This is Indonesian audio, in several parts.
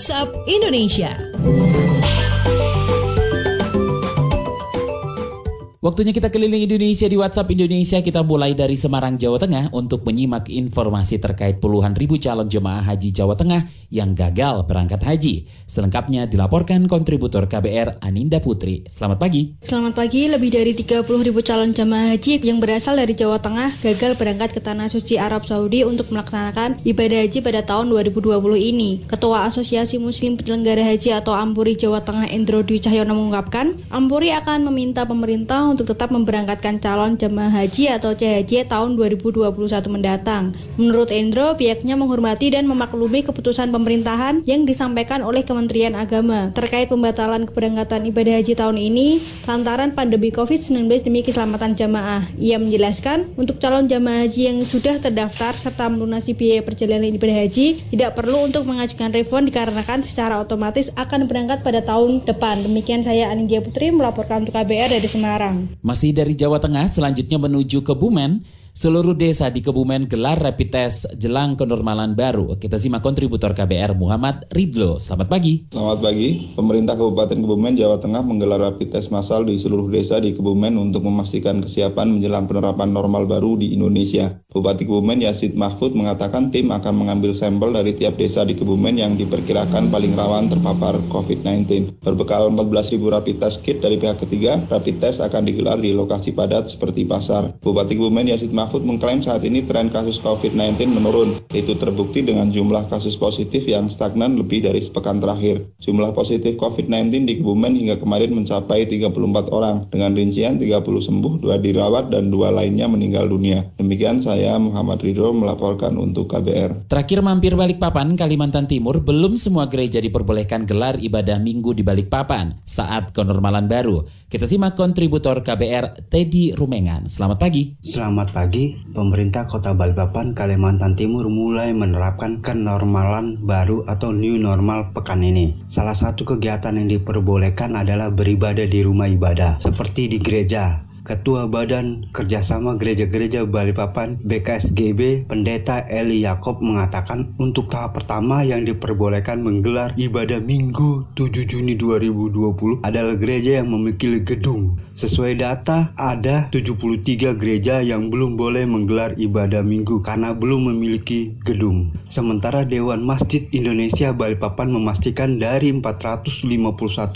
WhatsApp Indonesia. Waktunya kita keliling Indonesia di WhatsApp Indonesia. Kita mulai dari Semarang, Jawa Tengah untuk menyimak informasi terkait puluhan ribu calon jemaah haji Jawa Tengah yang gagal berangkat haji. Selengkapnya dilaporkan kontributor KBR Aninda Putri. Selamat pagi. Selamat pagi, lebih dari 30 ribu calon jemaah haji yang berasal dari Jawa Tengah gagal berangkat ke Tanah Suci Arab Saudi untuk melaksanakan ibadah haji pada tahun 2020 ini. Ketua Asosiasi Muslim Penyelenggara Haji atau Ampuri Jawa Tengah Endro Dwi Cahyono mengungkapkan, Ampuri akan meminta pemerintah untuk tetap memberangkatkan calon jemaah haji atau CHJ tahun 2021 mendatang. Menurut Endro, pihaknya menghormati dan memaklumi keputusan pemerintahan yang disampaikan oleh Kementerian Agama terkait pembatalan keberangkatan ibadah haji tahun ini lantaran pandemi COVID-19 demi keselamatan jamaah. Ia menjelaskan, untuk calon jamaah haji yang sudah terdaftar serta melunasi biaya perjalanan ibadah haji tidak perlu untuk mengajukan refund dikarenakan secara otomatis akan berangkat pada tahun depan. Demikian saya Anindya Putri melaporkan untuk KBR dari Semarang. Masih dari Jawa Tengah, selanjutnya menuju ke Bumen. Seluruh desa di Kebumen gelar rapid test jelang kenormalan baru. Kita simak kontributor KBR Muhammad Ridlo. Selamat pagi. Selamat pagi. Pemerintah Kabupaten Kebumen, Jawa Tengah menggelar rapid test massal di seluruh desa di Kebumen untuk memastikan kesiapan menjelang penerapan normal baru di Indonesia. Bupati Kebumen Yasid Mahfud mengatakan tim akan mengambil sampel dari tiap desa di Kebumen yang diperkirakan paling rawan terpapar COVID-19. Berbekal 14.000 rapid test kit dari pihak ketiga, rapid test akan digelar di lokasi padat seperti pasar. Bupati Kebumen Yasid Mahfud mengklaim saat ini tren kasus COVID-19 menurun. Itu terbukti dengan jumlah kasus positif yang stagnan lebih dari sepekan terakhir. Jumlah positif COVID-19 di Kebumen hingga kemarin mencapai 34 orang, dengan rincian 30 sembuh, 2 dirawat, dan 2 lainnya meninggal dunia. Demikian saya Muhammad Ridho melaporkan untuk KBR. Terakhir mampir Balikpapan, Kalimantan Timur, belum semua gereja diperbolehkan gelar ibadah minggu di Balikpapan saat kenormalan baru. Kita simak kontributor KBR Teddy Rumengan. Selamat pagi. Selamat pagi pagi, pemerintah Kota Balikpapan, Kalimantan Timur mulai menerapkan kenormalan baru atau new normal pekan ini. Salah satu kegiatan yang diperbolehkan adalah beribadah di rumah ibadah, seperti di gereja, Ketua Badan Kerjasama Gereja-Gereja Balikpapan BKSGB Pendeta Eli Yakob mengatakan untuk tahap pertama yang diperbolehkan menggelar ibadah Minggu 7 Juni 2020 adalah gereja yang memiliki gedung. Sesuai data ada 73 gereja yang belum boleh menggelar ibadah Minggu karena belum memiliki gedung. Sementara Dewan Masjid Indonesia Balikpapan memastikan dari 451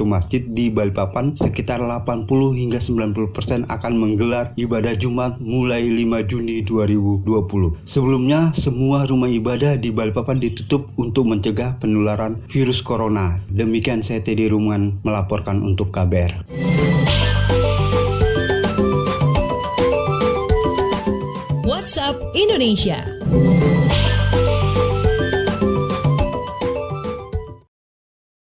masjid di Balikpapan sekitar 80 hingga 90 persen akan menggelar ibadah Jumat mulai 5 Juni 2020. Sebelumnya, semua rumah ibadah di Balikpapan ditutup untuk mencegah penularan virus corona. Demikian saya Teddy Ruman melaporkan untuk KBR. WhatsApp Indonesia.